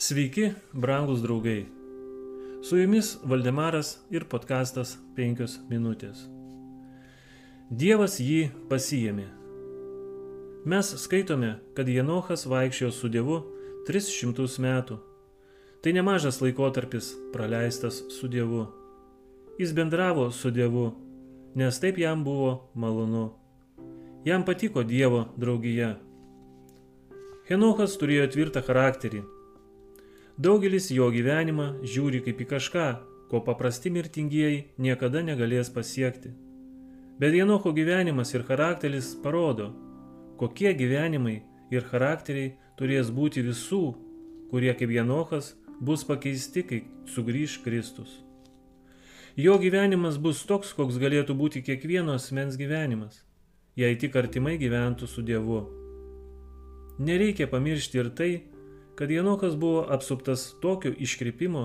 Sveiki, brangus draugai. Su jumis Valdemaras ir podkastas 5 minutės. Dievas jį pasijėmė. Mes skaitome, kad Jenochas vaikščiojo su Dievu 300 metų. Tai nemažas laikotarpis praleistas su Dievu. Jis bendravo su Dievu, nes taip jam buvo malonu. Jam patiko Dievo draugija. Henochas turėjo tvirtą charakterį. Daugelis jo gyvenimą žiūri kaip į kažką, ko paprasti mirtingieji niekada negalės pasiekti. Bet Jenocho gyvenimas ir charakteris parodo, kokie gyvenimai ir charakteriai turės būti visų, kurie kaip Jenochas bus pakeisti, kai sugrįž Kristus. Jo gyvenimas bus toks, koks galėtų būti kiekvieno asmens gyvenimas, jei tik artimai gyventų su Dievu. Nereikia pamiršti ir tai, kad Jenokas buvo apsuptas tokio iškrypimo,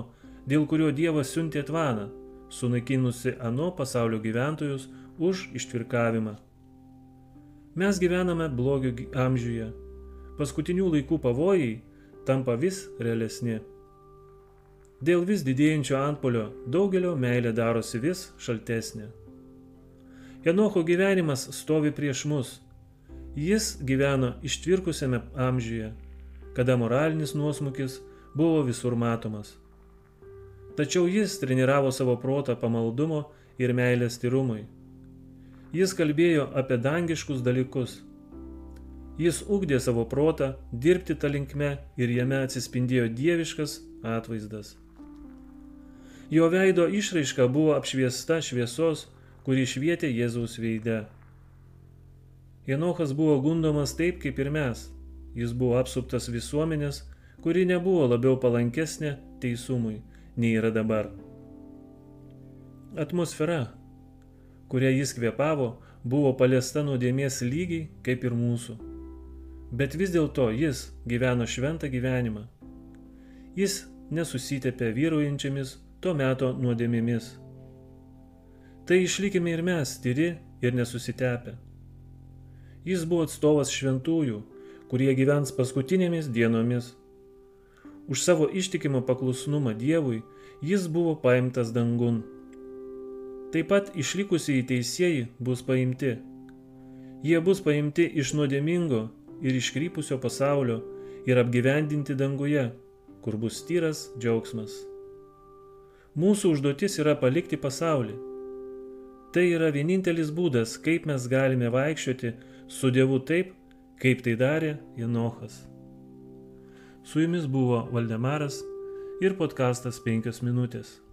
dėl kurio Dievas siuntė tvaną, sunaikinusi ano pasaulio gyventojus už ištvirkavimą. Mes gyvename blogio amžiuje. Paskutinių laikų pavojai tampa vis realesni. Dėl vis didėjančio antpolio daugelio meilė darosi vis šaltesnė. Jenocho gyvenimas stovi prieš mus. Jis gyveno ištvirkusiame amžiuje, kada moralinis nuosmukis buvo visur matomas. Tačiau jis treniravo savo protą pamaldumo ir meilės tyrumui. Jis kalbėjo apie dangiškus dalykus. Jis ugdė savo protą dirbti tą linkme ir jame atsispindėjo dieviškas atvaizdas. Jo veido išraiška buvo apšviesta šviesos, kuri švietė Jėzaus veide. Jenochas buvo gundomas taip kaip ir mes. Jis buvo apsuptas visuomenės, kuri nebuvo labiau palankesnė teisumui nei yra dabar. Atmosfera, kuria jis kvėpavo, buvo paliesta nuodėmės lygiai kaip ir mūsų. Bet vis dėlto jis gyveno šventą gyvenimą. Jis nesusitepė vyraujančiamis to meto nuodėmėmis. Tai išlikime ir mes, tyri ir nesusitepę. Jis buvo atstovas šventųjų, kurie gyvens paskutinėmis dienomis. Už savo ištikimą paklusnumą Dievui jis buvo paimtas dangun. Taip pat išlikusieji teisėjai bus paimti. Jie bus paimti iš nuodėmingo ir iškrypusio pasaulio ir apgyvendinti danguje, kur bus tyras džiaugsmas. Mūsų užduotis yra palikti pasaulį. Tai yra vienintelis būdas, kaip mes galime vaikščioti su Dievu taip, kaip tai darė Jenochas. Su jumis buvo Valdemaras ir podkastas 5 minutės.